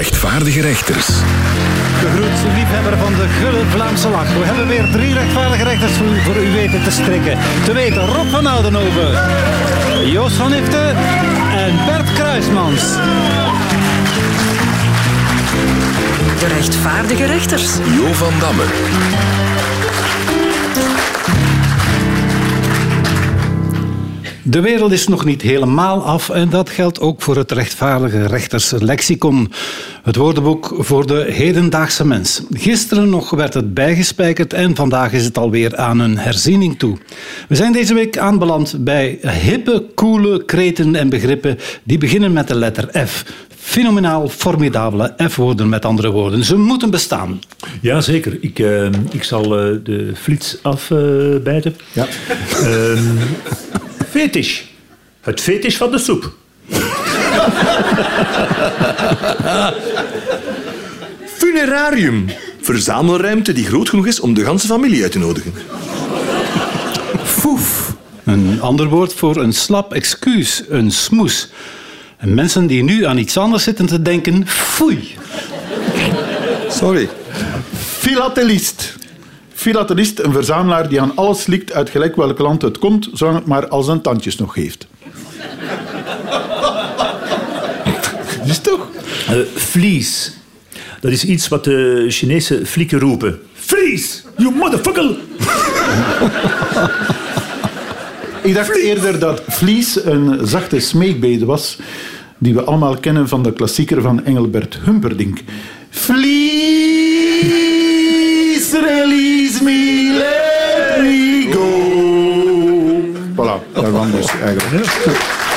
rechtvaardige rechters. Gegroet liefhebber van de gulle Vlaamse lach. We hebben weer drie rechtvaardige rechters voor, voor u weten te strikken. Te weten Rob van Oudenhoven, Joost van Ifte en Bert Kruismans. De rechtvaardige rechters. Jo van Damme. De wereld is nog niet helemaal af en dat geldt ook voor het rechtvaardige rechterslexicon. Het woordenboek voor de hedendaagse mens. Gisteren nog werd het bijgespijkerd en vandaag is het alweer aan een herziening toe. We zijn deze week aanbeland bij hippe, coole kreten en begrippen die beginnen met de letter F. Fenomenaal formidabele F-woorden met andere woorden. Ze moeten bestaan. Ja, zeker. Ik, uh, ik zal uh, de flits afbijten. Ja. Uh, fetish. Het fetish van de soep. Funerarium. Verzamelruimte die groot genoeg is om de ganse familie uit te nodigen. Foef. Een ander woord voor een slap excuus, een smoes. En mensen die nu aan iets anders zitten te denken, foei. Sorry. Filatelist. Filatelist, een verzamelaar die aan alles likt uit gelijk welk land het komt, zolang het maar al zijn tandjes nog heeft. Is toch? Uh, vlies. Dat is iets wat de Chinese flikken roepen. Vlies! You motherfucker! Ik dacht eerder dat vlies een zachte smeekbede was die we allemaal kennen van de klassieker van Engelbert Humperdinck. Vlies, release me, let me go. Voilà, daarvan dus eigenlijk.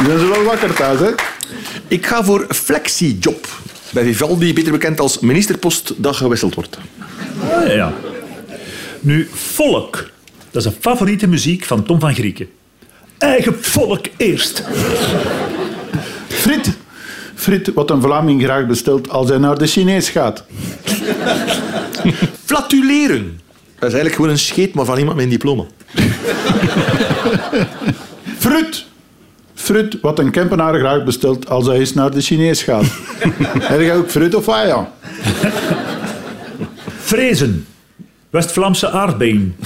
Je bent wel wakker thuis, hè? Ik ga voor flexiejob. Bij Vivaldi beter bekend als ministerpost dat gewisseld wordt. Ah, ja. Nu, volk. Dat is een favoriete muziek van Tom van Grieken. Eigen volk eerst. Frit. Frit, wat een Vlaming graag bestelt als hij naar de Chinees gaat. Flatuleren. Dat is eigenlijk gewoon een scheet, maar van iemand met een diploma. Frut. Frut, wat een Kempenaar graag bestelt als hij eens naar de Chinees gaat. Heb jij ook frut of wat, ja? Frezen. West-Vlaamse aardbeen.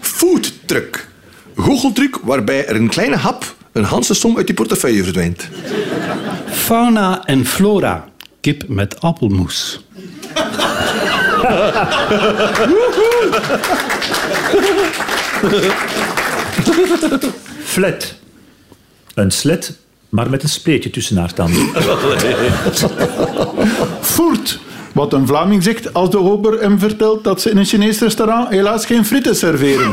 Foodtruck. Goocheltruc waarbij er een kleine hap een handse som uit je portefeuille verdwijnt. Fauna en flora. Kip met appelmoes. Flat. Een slet, maar met een spleetje tussen haar tanden. Voert. Wat een Vlaming zegt als de ober hem vertelt dat ze in een Chinees restaurant helaas geen frieten serveren.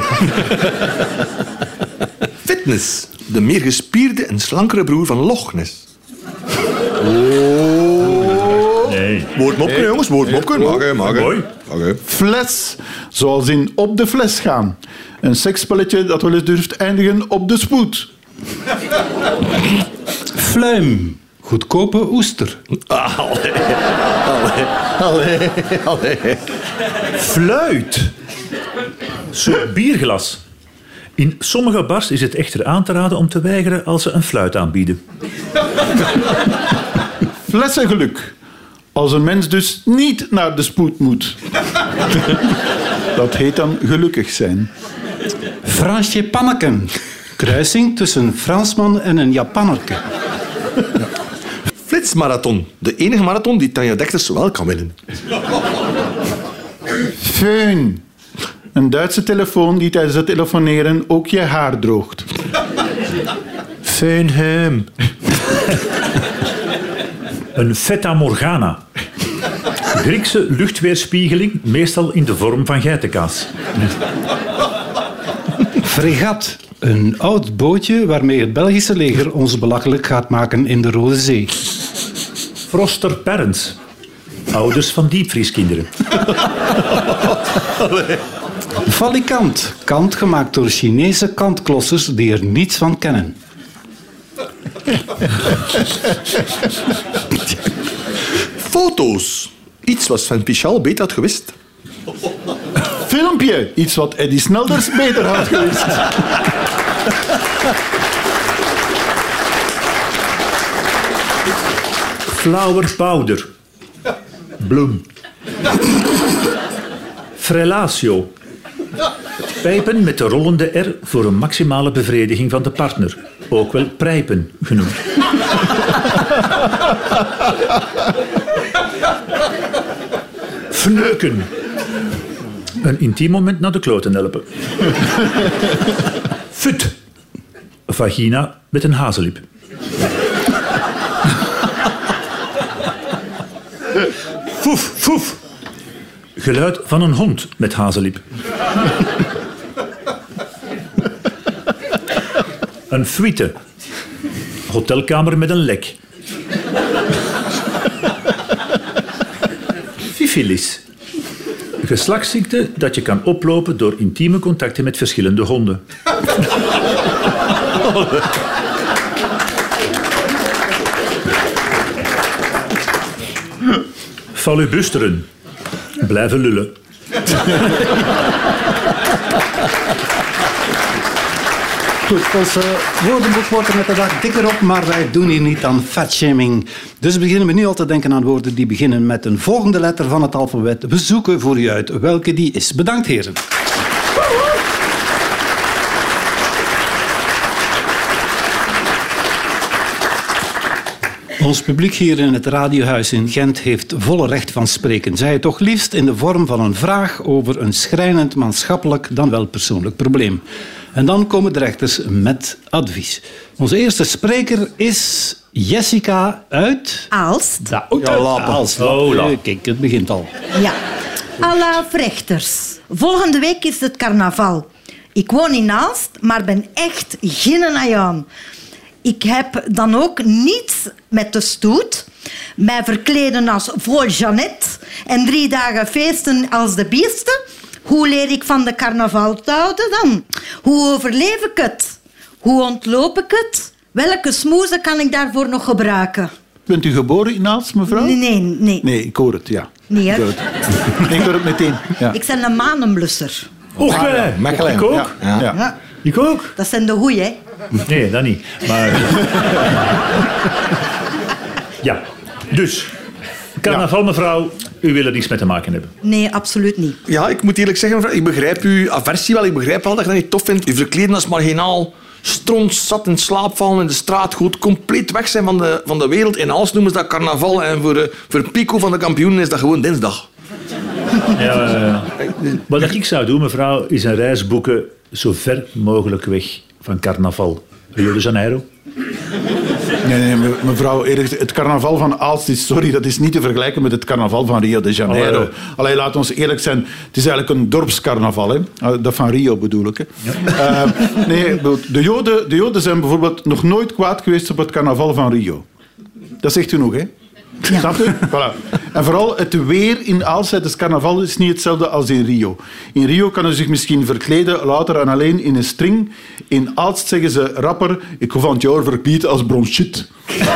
Fitness. De meer gespierde en slankere broer van Loch Ness. Nee. Woordmopken, jongens. Woordmopken. Mag, hè, mag. hè. Fles. Zoals in op de fles gaan. Een seksspelletje dat wel eens durft eindigen op de spoed. Fluim. Goedkope oester. Allee, allee. Fluit. Zo'n bierglas. In sommige bars is het echter aan te raden om te weigeren als ze een fluit aanbieden. Flessengeluk. Als een mens dus niet naar de spoed moet. Dat heet dan gelukkig zijn. Fransje panneken. Kruising tussen een Fransman en een Japannerke. Flitsmarathon. De enige marathon die Tanja Dechters wel kan winnen. Föhn. Een Duitse telefoon die tijdens het telefoneren ook je haar droogt. Feinheim. Een feta morgana. Griekse luchtweerspiegeling, meestal in de vorm van geitenkaas. Fregat. Een oud bootje waarmee het Belgische leger ons belachelijk gaat maken in de Rode Zee. Froster parents. Ouders van diepvrieskinderen. Valikant. Kant gemaakt door Chinese kantklossers die er niets van kennen. Foto's. Iets wat Sven Pichal beter had gewist. Filmpje. Iets wat Eddie Snelders beter had gewist. Flower powder. Bloem. Frelatio. Pijpen met de rollende R voor een maximale bevrediging van de partner. Ook wel prijpen genoemd. Fneuken. Een intiem moment naar de kloten helpen. Fut. Vagina met een hazeliep. Foef, foef. Geluid van een hond met hazeliep. Een fuite. Hotelkamer met een lek. Syphilis. Een geslachtsziekte dat je kan oplopen door intieme contacten met verschillende honden. Fallubusteren. Blijven lullen. Goed, ons eh, woordenboek wordt er met de dag dikker op, maar wij doen hier niet aan fatshaming. Dus beginnen we nu al te denken aan woorden die beginnen met een volgende letter van het alfabet. We zoeken voor u uit welke die is. Bedankt, heren. Ons publiek hier in het radiohuis in Gent heeft volle recht van spreken. Zij het toch liefst in de vorm van een vraag over een schrijnend maatschappelijk dan wel persoonlijk probleem. En dan komen de rechters met advies. Onze eerste spreker is Jessica uit... Aalst. Ja, Aalst. Oh. Kijk, het begint al. Ja. Alla rechters. Volgende week is het carnaval. Ik woon in Aalst, maar ben echt geen. Ik heb dan ook niets met de stoet. Mij verkleden als vrouw Jeannette en drie dagen feesten als de biesten. Hoe leer ik van de carnaval te houden dan? Hoe overleef ik het? Hoe ontloop ik het? Welke smoezen kan ik daarvoor nog gebruiken? Bent u geboren in Aalst, mevrouw? Nee, nee, nee. Nee, ik hoor het, ja. Nee, hè? Ik hoor het, ik hoor het meteen. Ja. Ik ben een manenblusser. Och, Ah, ja, Mechelen. ik ook. Ja. Ja. Ja. Ja, Ik ook. dat zijn de goeie, hè? Nee, dat niet. Maar... ja, dus. Carnaval, mevrouw, u wil er niets mee te maken hebben. Nee, absoluut niet. Ja, ik moet eerlijk zeggen, mevrouw, ik begrijp uw aversie wel. Ik begrijp wel dat je dat niet tof vindt. U verkleden als marginaal, stront, zat in slaap vallen in de straat, goed compleet weg zijn van de, van de wereld. In alles noemen ze dat carnaval en voor, de, voor Pico van de kampioenen is dat gewoon dinsdag. Ja, ja, ja. Wat ik zou doen, mevrouw, is een reis boeken zo ver mogelijk weg van carnaval. Rio de Janeiro. Nee, nee, me- mevrouw, eerlijk, het carnaval van Aalst is, sorry, dat is niet te vergelijken met het carnaval van Rio de Janeiro. Allee. Allee, laat ons eerlijk zijn, het is eigenlijk een dorpscarnaval. Hè? Ah, Dat van Rio bedoel ik. Hè? Eh, nee, de Joden, de Joden zijn bijvoorbeeld nog nooit kwaad geweest op het carnaval van Rio. Dat zegt genoeg, hè? Snap je? Voilà. En vooral het weer in Aalst, het carnaval, is niet hetzelfde als in Rio. In Rio kan u zich misschien verkleden, louter en alleen in een string. In Aalst zeggen ze rapper, ik hoef van het jaar verkleed als bronchit.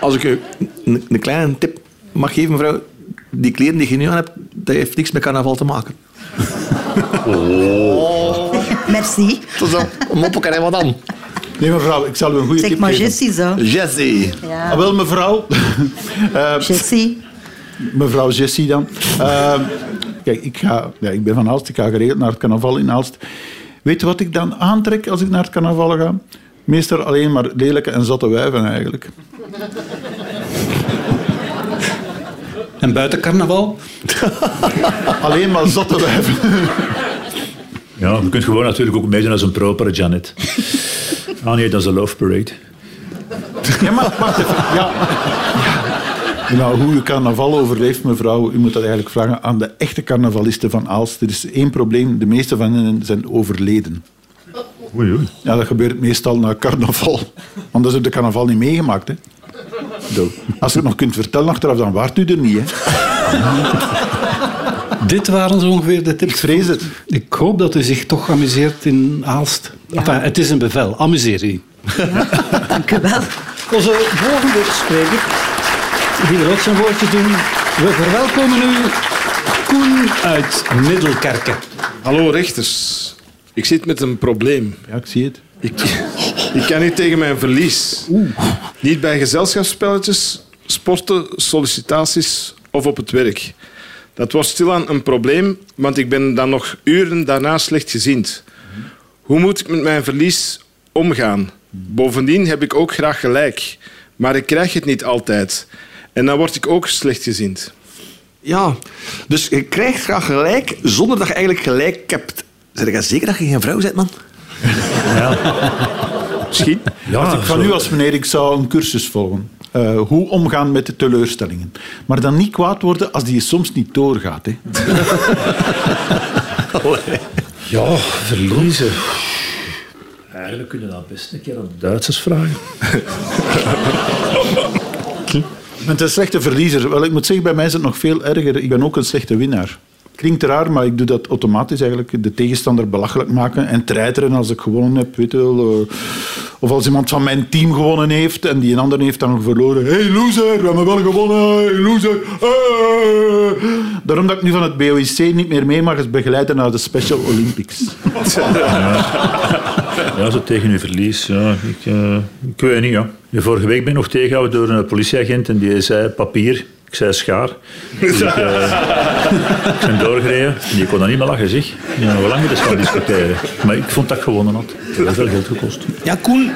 Als ik u een, een kleine tip mag geven, mevrouw. Die kleren die je nu aan hebt, dat heeft niks met carnaval te maken. Merci. Tot zo. Mop elkaar en wat dan? Nee, mevrouw, ik zal u een goede Zeg tip maar geven. Jessie zo. Jessie. Ja. Ah, wel, mevrouw. Eh, Jessie. mevrouw Jessie dan. Eh, kijk, ik, ga, ja, ik ben van Aalst, ik ga geregeld naar het carnaval in Aalst. Weet je wat ik dan aantrek als ik naar het carnaval ga? Meestal alleen maar lelijke en zotte wijven eigenlijk. En buiten carnaval? Alleen maar zotte wijven. Ja, je kunt gewoon natuurlijk ook meedoen als een propere Janet. Ah nee, dat is een love parade. Ja, maar wacht even. Ja. Ja. Nou, hoe u carnaval overleeft, mevrouw, u moet dat eigenlijk vragen aan de echte carnavalisten van Aalst. Er is één probleem, de meeste van hen zijn overleden. Oei, oei. Ja, dat gebeurt meestal na carnaval. Anders heb je carnaval niet meegemaakt, hè. Zo. Als je het nog kunt vertellen achteraf, dan waart u er niet, hè. Dit waren zo ongeveer de tips. Ik vrees het. Ik hoop dat u zich toch amuseert in Aalst. Enfin, het is een bevel. Amuseer u. Dank u wel. Onze volgende spreker, die wil ook zijn woordje doen. We verwelkomen u Koen uit Middelkerken. Hallo rechters. Ik zit met een probleem. Ja, ik zie het. Ik, ik kan niet tegen mijn verlies. Niet bij gezelschapsspelletjes, sporten, sollicitaties of op het werk. Dat wordt stilaan een probleem, want ik ben dan nog uren daarna slechtgezind. Hoe moet ik met mijn verlies omgaan? Bovendien heb ik ook graag gelijk, maar ik krijg het niet altijd. En dan word ik ook slechtgezind. Ja, dus je krijgt graag gelijk zonder dat je eigenlijk gelijk hebt. Zeg je zeker dat je geen vrouw bent, man? Misschien. Ja, Als ik van zo- u als meneer, ik zou een cursus volgen. Eh, hoe omgaan met de teleurstellingen. Maar dan niet kwaad worden als die soms niet doorgaat. Hè. Ja, verliezen. Eigenlijk kunnen we dat best een keer aan de Duitsers vragen. Je bent een slechte verliezer. Wel, ik moet zeggen, bij mij is het nog veel erger. Ik ben ook een slechte winnaar. Klinkt raar, maar ik doe dat automatisch eigenlijk. De tegenstander belachelijk maken en treiteren als ik gewonnen heb. Eh, Of als iemand van mijn team gewonnen heeft en die een ander heeft dan verloren. hey, loser, we hebben wel gewonnen. Loser. Eh. Daarom dat ik nu van het BOIC niet meer mee mag als begeleider naar de Special Olympics. Ja, zo tegen uw verlies. Ja, ik, eh, ik weet niet, ja. Vorige week ben ik nog tegengehouden door een politieagent en die zei papier. Ik zei schaar. Dus ik, ik ben doorgereden. En die kon dan niet meer lachen, zeg. Ja, hoe lang we dus gaan discussiëren. Maar ik vond dat ik gewonnen had. Het heeft veel geld gekost. Ja, Koen,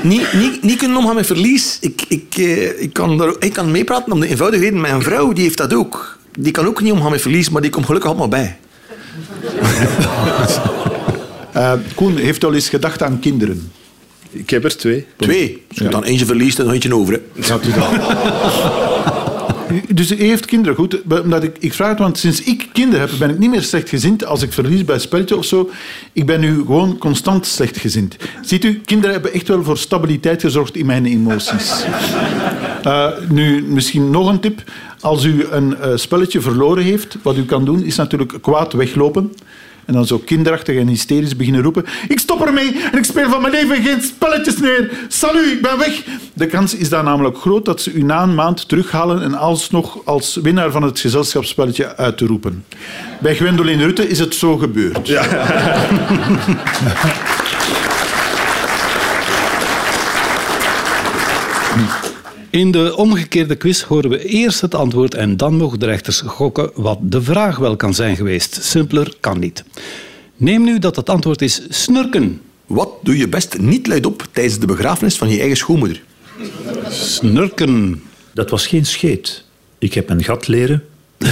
niet, niet, niet kunnen omgaan met verlies. Ik, ik, eh, ik, kan daar, ik kan meepraten om de eenvoudige reden. Mijn vrouw die heeft dat ook. Die kan ook niet omgaan met verlies, maar die komt gelukkig allemaal bij. Eh, Koen heeft al eens gedacht aan kinderen. Ik heb er twee. Twee. Als je dan eentje verliest, dan nog eentje over. Hè. Dus u heeft kinderen, goed. Omdat ik, ik vraag het, want sinds ik kinderen heb, ben ik niet meer slechtgezind als ik verlies bij een spelletje of zo. Ik ben nu gewoon constant slechtgezind. Ziet u, kinderen hebben echt wel voor stabiliteit gezorgd in mijn emoties. Eh, nu, misschien nog een tip. Als u een eh, spelletje verloren heeft, wat u kan doen, is natuurlijk kwaad weglopen. En dan zo kinderachtig en hysterisch beginnen roepen. Ik stop ermee en ik speel van mijn leven geen spelletjes meer. Salut, ik ben weg. De kans is dan namelijk groot dat ze u na een maand terughalen en alsnog als winnaar van het gezelschapsspelletje uit te roepen. Bij Gwendoline Rutte is het zo gebeurd. In de omgekeerde quiz horen we eerst het antwoord en dan mogen de rechters gokken wat de vraag wel kan zijn geweest. Simpeler kan niet. Neem nu dat het antwoord is snurken. Wat doe je best niet luidop tijdens de begrafenis van je eigen schoonmoeder? Snurken. Dat was geen scheet. Ik heb een gat leren.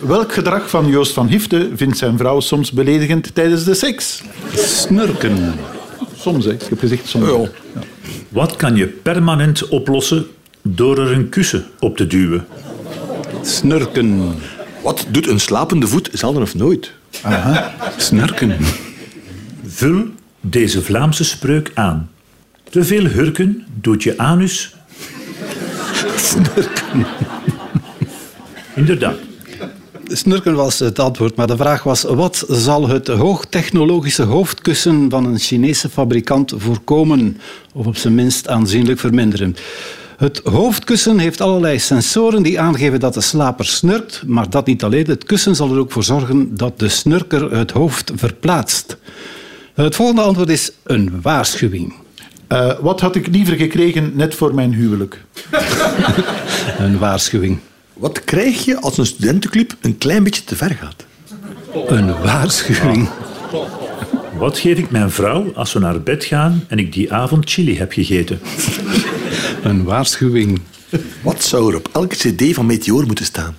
Welk gedrag van Joost van Hifte vindt zijn vrouw soms beledigend tijdens de seks? Snurken. Soms, hè. Ik heb gezegd soms. Ja. Wat kan je permanent oplossen door er een kussen op te duwen? Snurken. Wat doet een slapende voet zelden of nooit? Snurken. Vul deze Vlaamse spreuk aan. Te veel hurken doet je anus... Inderdaad. Snurken was het antwoord, maar de vraag was: wat zal het hoogtechnologische hoofdkussen van een Chinese fabrikant voorkomen, of op zijn minst aanzienlijk verminderen? Het hoofdkussen heeft allerlei sensoren die aangeven dat de slaper snurkt, maar dat niet alleen. Het kussen zal er ook voor zorgen dat de snurker het hoofd verplaatst. Het volgende antwoord is een waarschuwing. Eh, wat had ik liever gekregen net voor mijn huwelijk? Een waarschuwing. Wat krijg je als een studentenclub een klein beetje te ver gaat? Een waarschuwing. Wat geef ik mijn vrouw als we naar bed gaan en ik die avond chili heb gegeten? Een waarschuwing. Wat zou er op elke cd van Meteor moeten staan?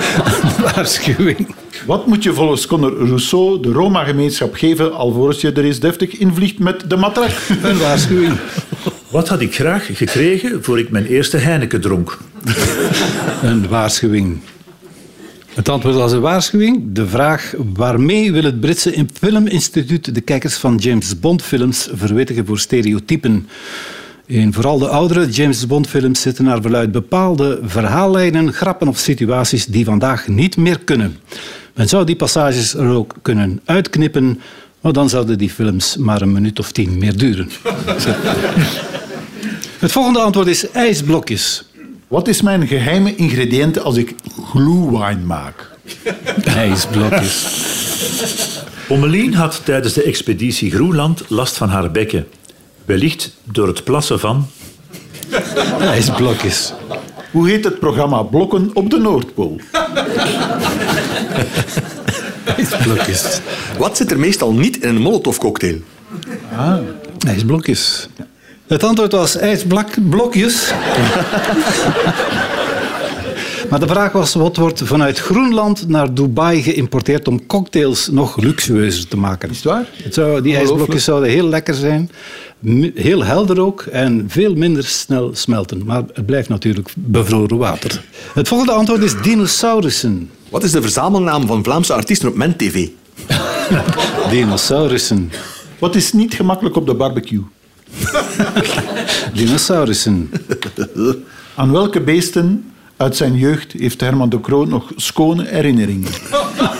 Waarschuwing. Wat moet je volgens Conor Rousseau de Roma-gemeenschap geven alvorens je er eens deftig invliegt met de matrak? Een waarschuwing. Wat had ik graag gekregen voor ik mijn eerste Heineken dronk? Een waarschuwing. Het antwoord was een waarschuwing. De vraag waarmee wil het Britse Filminstituut de kijkers van James Bond films verwittigen voor stereotypen? In vooral de oudere James Bond films zitten naar verluid bepaalde verhaallijnen, grappen of situaties die vandaag niet meer kunnen. Men zou die passages er ook kunnen uitknippen, maar dan zouden die films maar een minuut of tien meer duren. Het volgende antwoord is ijsblokjes. Wat is mijn geheime ingrediënt als ik glühwein maak? IJsblokjes. Ommelien had tijdens de expeditie Groenland last van haar bekken. Wellicht door het plassen van... IJsblokjes. Hoe heet het programma Blokken op de Noordpool? IJsblokjes. Wat zit er meestal niet in een molotovcocktail? IJsblokjes. Het antwoord was ijsblokjes. maar de vraag was, wat wordt vanuit Groenland naar Dubai geïmporteerd om cocktails nog luxueuzer te maken? Is het waar? Het zou, die ijsblokjes zouden heel lekker zijn, heel helder ook en veel minder snel smelten. Maar het blijft natuurlijk bevroren water. Het volgende antwoord is dinosaurussen. Wat is de verzamelnaam van Vlaamse artiesten op MenTV? Dinosaurussen. Wat is niet gemakkelijk op de barbecue? Dinosaurussen. Aan welke beesten uit zijn jeugd heeft Herman de Croo nog schone herinneringen?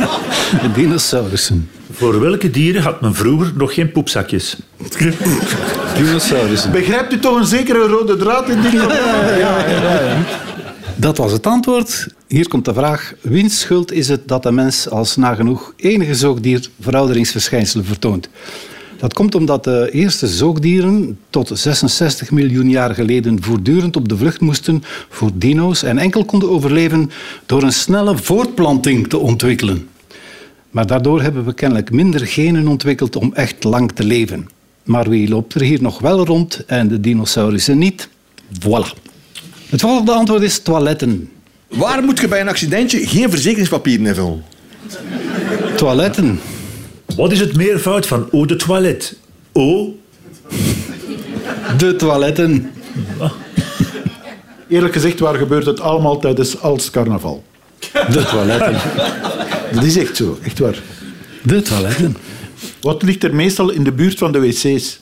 Dinosaurussen. Voor welke dieren had men vroeger nog geen poepzakjes? Dinosaurussen. Begrijpt u toch een zekere rode draad in dit Dat was het antwoord. Hier komt de vraag. Wiens schuld is het dat de mens als nagenoeg enige zoogdier verouderingsverschijnselen vertoont? Dat komt omdat de eerste zoogdieren tot 66 miljoen jaar geleden voortdurend op de vlucht moesten voor dino's en enkel konden overleven door een snelle voortplanting te ontwikkelen. Maar daardoor hebben we kennelijk minder genen ontwikkeld om echt lang te leven. Maar wie loopt er hier nog wel rond en de dinosaurussen niet? Voilà. Het volgende antwoord is toiletten. Waar moet je bij een accidentje geen verzekeringspapieren invullen? Toiletten. Wat is het meervoud van eau de toilet? Eau? De toiletten. Eerlijk gezegd, waar gebeurt het allemaal tijdens als carnaval? De toiletten. Dat is echt zo, echt waar. De toiletten. Wat ligt er meestal in de buurt van de wc's?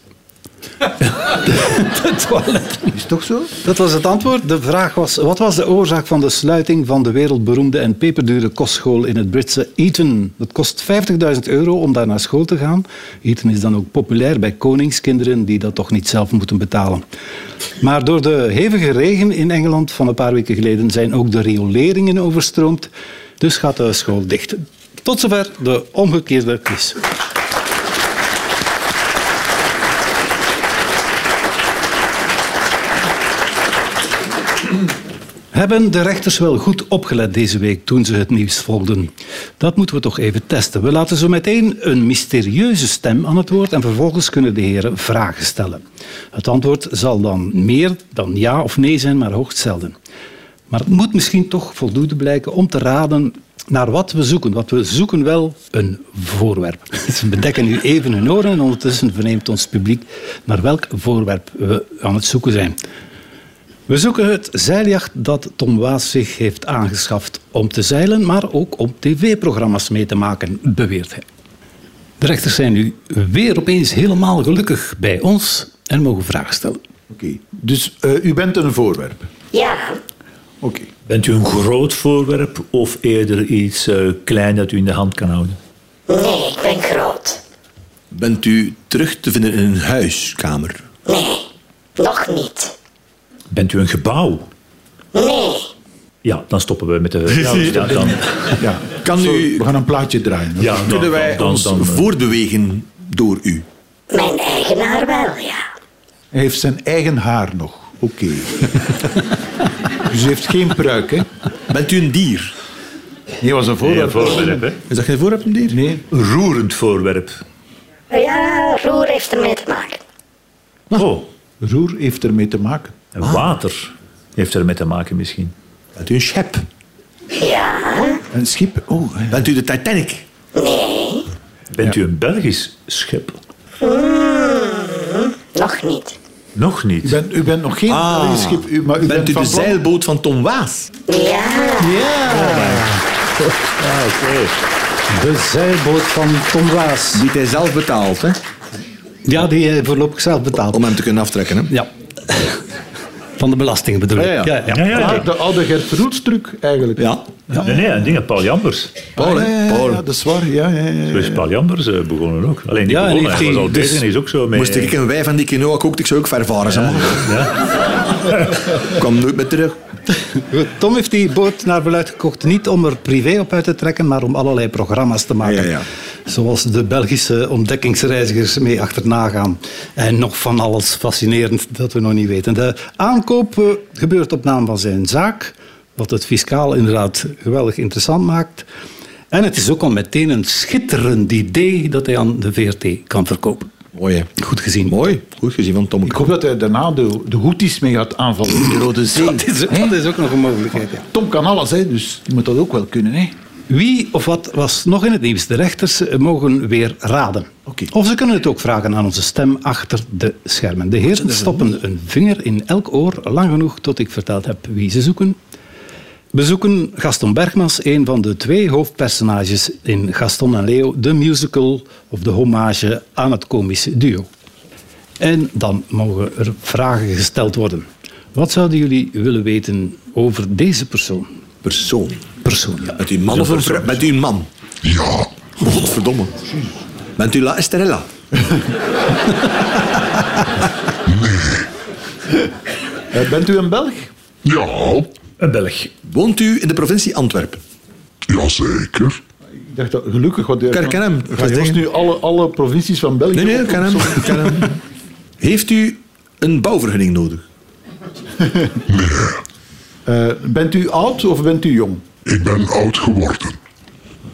De toiletten. Is toch zo? Dat was het antwoord. De vraag was, wat was de oorzaak van de sluiting van de wereldberoemde en peperdure kostschool in het Britse Eton? Het kost 50.000 euro om daar naar school te gaan. Eton is dan ook populair bij koningskinderen die dat toch niet zelf moeten betalen. Maar door de hevige regen in Engeland van een paar weken geleden zijn ook de rioleringen overstroomd. Dus gaat de school dicht. Tot zover de omgekeerde quiz. Hebben de rechters wel goed opgelet deze week toen ze het nieuws volgden? Dat moeten we toch even testen. We laten zo meteen een mysterieuze stem aan het woord en vervolgens kunnen de heren vragen stellen. Het antwoord zal dan meer dan ja of nee zijn, maar hoogst zelden. Maar het moet misschien toch voldoende blijken om te raden naar wat we zoeken. Want we zoeken wel een voorwerp. Ze bedekken nu even hun oren en ondertussen verneemt ons publiek naar welk voorwerp we aan het zoeken zijn. We zoeken het zeiljacht dat Tom Waas zich heeft aangeschaft om te zeilen, maar ook om tv-programma's mee te maken, beweert hij. De rechters zijn nu weer opeens helemaal gelukkig bij ons en mogen vragen stellen. Oké. Dus eh, u bent een voorwerp. Ja, Oké. Bent u een groot voorwerp of eerder iets eh, klein dat u in de hand kan houden? nee, ik ben groot. Bent u terug te vinden in een huiskamer? Nee, nog niet. Bent u een gebouw? Nee, Ja, dan stoppen we met de... Ja, dan, dan, Ja. Kan u, we gaan een plaatje draaien. ja, dan, kunnen wij dan, ons dan, voortbewegen door u? mijn eigenaar wel, ja. Hij heeft zijn eigen haar nog. Oké. dus u heeft geen pruik, hè? Bent u een dier? Nee, was een Nee, een voorwerp. voorwerp, hè? Is dat geen voorwerp, een dier? Nee. Een roerend voorwerp. Ja, roer heeft ermee te maken. Oh, Roer heeft ermee te maken. En water heeft ermee te maken misschien. Bent u een schep? Ja, Een schip. Oh. Bent u de Titanic? nee, Bent u een Belgisch schip? nog niet. Nog u, niet. bent, u bent nog geen Ah. Belgisch schip, u, maar u bent, Bent u van de plan- zeilboot van Tom Waas? Ja, De zeilboot van Tom Waas. Die hij zelf betaalt, hè? Ja, die hij voorlopig zelf betaalt. Om hem te kunnen aftrekken, hè? Ja. Van de belastingen bedoel ik. Ja, ja. Ja, ja, ja. Ah, de oude Gert Verhoets-truc, eigenlijk. Ja. Nee, nee, en dingen, Paul Jambers. Paul, Ah, ja, hè? ja, Paul. ja, dat is waar. Ja, ja, ja, Zo is Paul Jambers eh, begonnen ook. Alleen die begonnen, hij was al dus- bezig en is ook zo mee... Moest ik een wij van die quinoa gekookt, ik zou ook ver varen, zeg maar. Ja. Kwam nooit meer terug. Tom heeft die boot naar verluid gekocht niet om er privé op uit te trekken, maar om allerlei programma's te maken. Ja, ja. Zoals de Belgische ontdekkingsreizigers mee achterna gaan. En nog van alles fascinerend dat we nog niet weten. De aankoop eh, gebeurt op naam van zijn zaak, wat het fiscaal inderdaad geweldig interessant maakt. En het is ook al meteen een schitterend idee dat hij aan de VRT kan verkopen. Mooi, hè? Goed gezien. Mooi. Goed gezien van Tom. Ik hoop dat hij daarna de, de Houthis mee gaat aanvallen in de Rode Zee. Dat is, dat is ook nog een mogelijkheid. Ja. Tom kan alles, hè, dus je moet dat ook wel kunnen. Hè. Wie of wat was nog in het nieuws? De rechters mogen weer raden. Oké. Of ze kunnen het ook vragen aan onze stem achter de schermen. De heren stoppen een vinger in elk oor, lang genoeg tot ik verteld heb wie ze zoeken. We zoeken Gaston Bergmans, een van de twee hoofdpersonages in Gaston en Leo, de musical of de hommage aan het komische duo. En dan mogen er vragen gesteld worden. Wat zouden jullie willen weten over deze persoon? Persoon. Persoon, ja. Bent u een man of een vrouw? Bent u een man? Ja, Godverdomme. Bent u La Estrella? Eh, bent u een Belg? ja, Een Belg. Woont u in de provincie Antwerpen? jazeker. Ik dacht dat gelukkig... Herken hem. Ga je ons nu alle, alle provincies van België... Nee, nee, ik op- ken hem. Heeft u een bouwvergunning nodig? Eh, bent u oud of bent u jong? Ik ben oud geworden.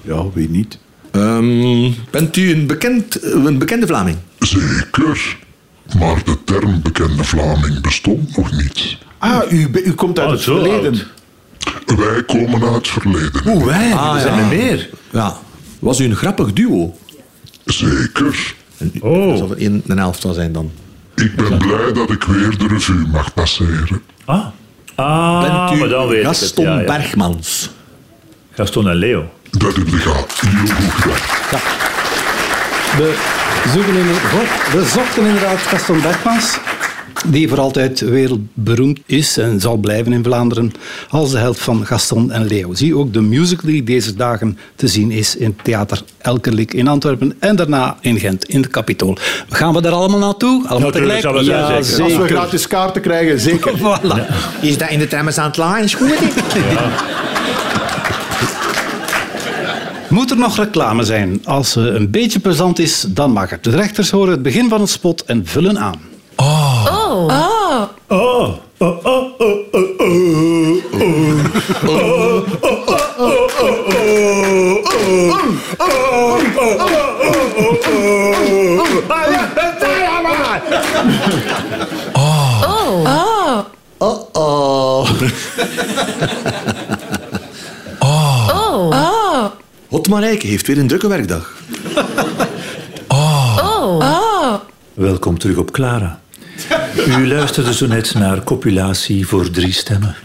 Ja, weet niet. Ehm, bent u een, bekend, een bekende Vlaming? Zeker. Maar de term bekende Vlaming bestond nog niet. Ah, u, u komt uit Oh, het verleden. oud. Wij komen uit het verleden. Oeh, wij. Er zijn er meer. Ja. Was u een grappig duo? Zeker. Oh. Dat zal er een, een helft van zijn dan. Ik ben blij dat ik weer de revue mag passeren. Ah. Ah, Bent u maar dan weet Gaston ik het. Ja, ja. Bergmans? Gaston en Leo. Dat heb je heel goed gedaan. We, zoeken in, we zochten inderdaad Gaston Bergmans, die voor altijd wereldberoemd is en zal blijven in Vlaanderen als de held van Gaston en Leo. Zie ook de musical die deze dagen te zien is in Theater Elkerlijk in Antwerpen en daarna in Gent in het Capitool. Gaan we daar allemaal naartoe? Allemaal Natuurlijk tegelijk? zijn, ja, zeker. Als we zeker. gratis kaarten krijgen, zeker. Voilà. Is dat in de het laag? Is goed, Moet er nog reclame zijn? Als ze een beetje plezant is, dan mag het. De rechters horen het begin van het spot en vullen aan. Oh. Oh, oh, oh, oh, oh, oh. Hotmarijke heeft weer een drukke werkdag. Welkom terug op Clara. U luisterde zo net naar Copulatie voor drie stemmen.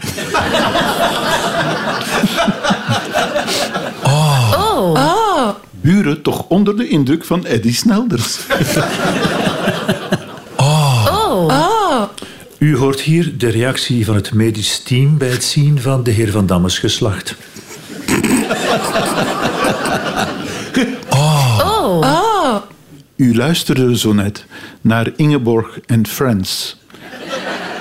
Buren toch onder de indruk van Eddie Snelders. U hoort hier de reactie van het medisch team bij het zien van de heer Van Dammes geslacht. U luisterde zo net naar Ingeborg en Friends.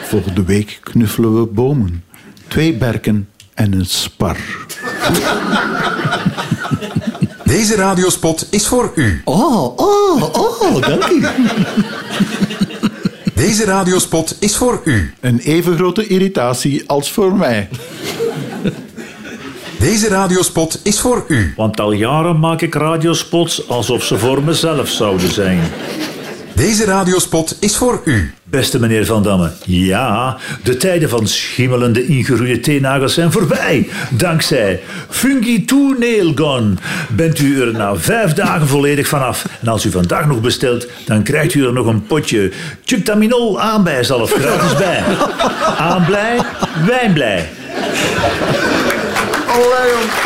Volgende week knuffelen we bomen. Twee berken en een spar. Deze radiospot is voor u. Oh, oh, oh, dank u. Deze radiospot is voor u. Een even grote irritatie als voor mij. Deze radiospot is voor u. Want al jaren maak ik radiospots alsof ze voor mezelf zouden zijn. Deze radiospot is voor u. Beste meneer Van Damme, ja, de tijden van schimmelende ingeroeide teennagels zijn voorbij. Dankzij Fungi 2 Nail Gun bent u er na vijf dagen volledig vanaf. En als u vandaag nog bestelt, dan krijgt u er nog een potje Chuctaminol aanbij zelf gratis bij. Aanblij, wijnblij.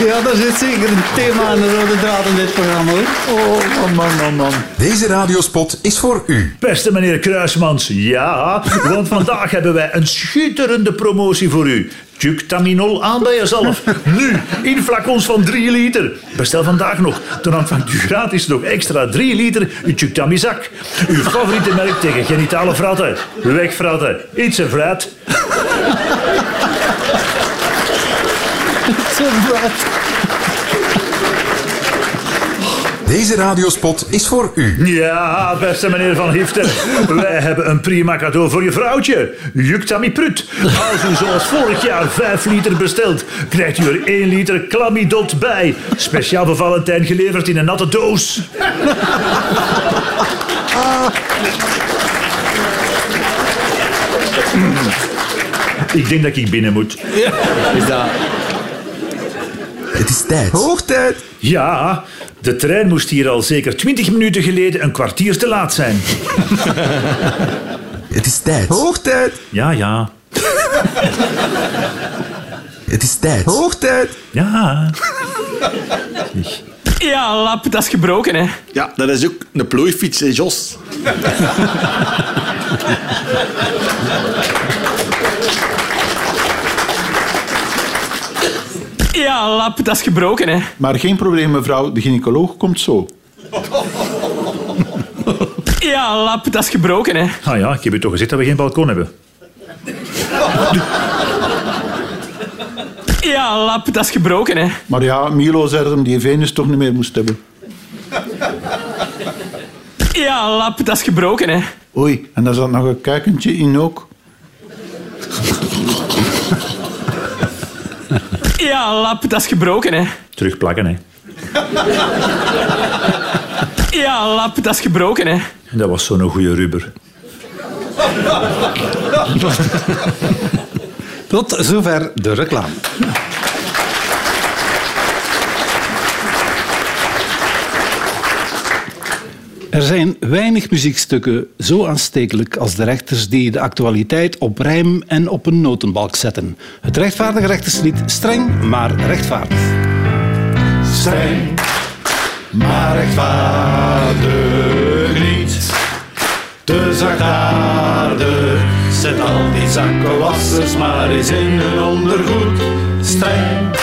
Ja, daar zit zeker een thema aan de rode draad in dit programma. Hoor. Oh, man, man, man, man. Deze radiospot is voor u. Beste meneer Kruismans, ja, want vandaag hebben wij een schitterende promotie voor u. Juctaminol aan bij jezelf. Nu, in flacons van 3 liter. Bestel vandaag nog. Dan ontvangt u gratis nog extra 3 liter Juctamizak. Uw favoriete merk tegen genitale fratten. Weg fratten. Iets een frat. Deze radiospot is voor u. Ja, beste meneer Van Hiften. Wij hebben een prima cadeau voor je vrouwtje. Juctami Prut. Als u zoals vorig jaar 5 liter bestelt, krijgt u er 1 liter Clamidot bij. Speciaal voor Valentijn geleverd in een natte doos. Ik denk dat ik binnen moet. Is dat... Het is tijd. Hoogtijd. Ja, de trein moest hier al zeker 20 minuten geleden een kwartier te laat zijn. Het is tijd. Hoogtijd. Ja, ja. Het is tijd. Hoogtijd. Ja. Ja, lap, dat is gebroken, hè. Ja, dat is ook een plooifiets, hè, Jos. Ja, lap, dat is gebroken, hè. Maar geen probleem, mevrouw. De gynaecoloog komt zo. Ja, lap, dat is gebroken, hè. Ah ja, ik heb je toch gezegd dat we geen balkon hebben. Ja, lap, dat is gebroken, hè. Maar ja, Milo zei dat hem die Venus toch niet meer moest hebben. Ja, lap, dat is gebroken, hè. Oei, en daar zat nog een kuikentje in ook. Ja, lap, dat is gebroken, hè. Terugplakken, hè. Ja, lap, dat is gebroken, hè. Dat was zo'n goede rubber. Tot zover de reclame. Er zijn weinig muziekstukken zo aanstekelijk als de rechters die de actualiteit op rijm en op een notenbalk zetten. Het rechtvaardige rechterslied streng, maar rechtvaardig. Streng, maar rechtvaardig niet. Te zachtaardig. Zet al die zakkenwassers maar eens in hun ondergoed. Streng,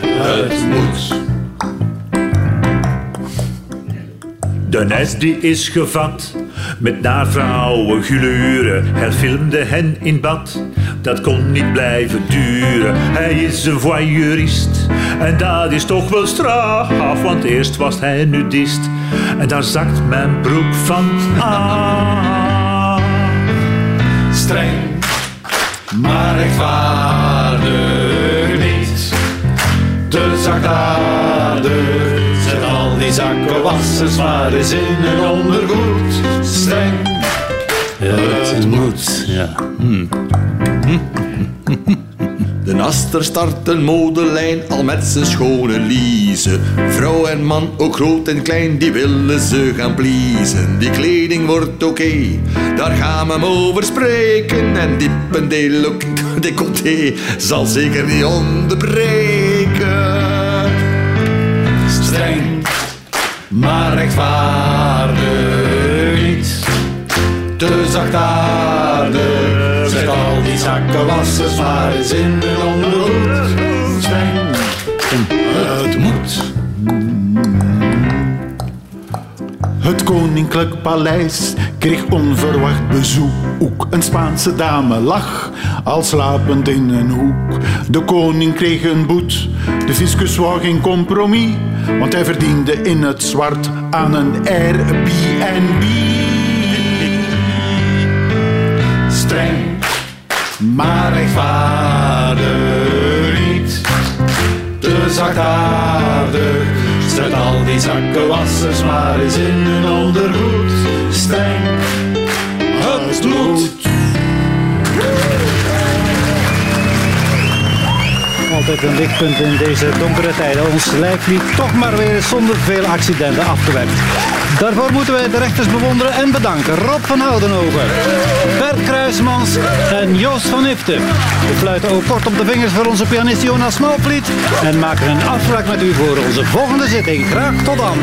het moet. De nes die is gevat met naar vrouwen gluren. Hij filmde hen in bad, dat kon niet blijven duren. Hij is een voyeurist en dat is toch wel straf. Want eerst was hij nudist en daar zakt mijn broek van af. Streng, maar rechtvaardig niet. Te zachtaardig. Die zakkenwassers maar eens in hun ondergoed. Streng, het moet. Ja. De Aster start een modelijn al met zijn schone Lize. Vrouw en man, ook groot en klein, die willen ze gaan pleasen. Die kleding wordt oké, daar gaan we hem over spreken. En diepen decolleté zal zeker niet onderbreken. Maar rechtvaardig niet. Te zachtaardig. Zet al die zakkenwassers maar eens in hun ondergoed. Streng, het moet. Het koninklijk paleis kreeg onverwacht bezoek. Een Spaanse dame lag al slapend in een hoek. De koning kreeg een boet. De fiscus wou geen compromis, want hij verdiende in het zwart aan een Airbnb. Streng, maar rechtvaardig niet. Te zachtaardig. Zet al die zakkenwassers maar eens in hun ondergoed. Streng, het moet. Altijd een lichtpunt in deze donkere tijden. Ons lijflied toch maar weer zonder veel accidenten afgewerkt. Daarvoor moeten wij de rechters bewonderen en bedanken. Rob van Oudenhoven, Bert Kruismans en Joost van Ifte. We fluiten ook kort op de vingers voor onze pianist Jonas Smouwvliet en maken een afspraak met u voor onze volgende zitting. Graag tot dan.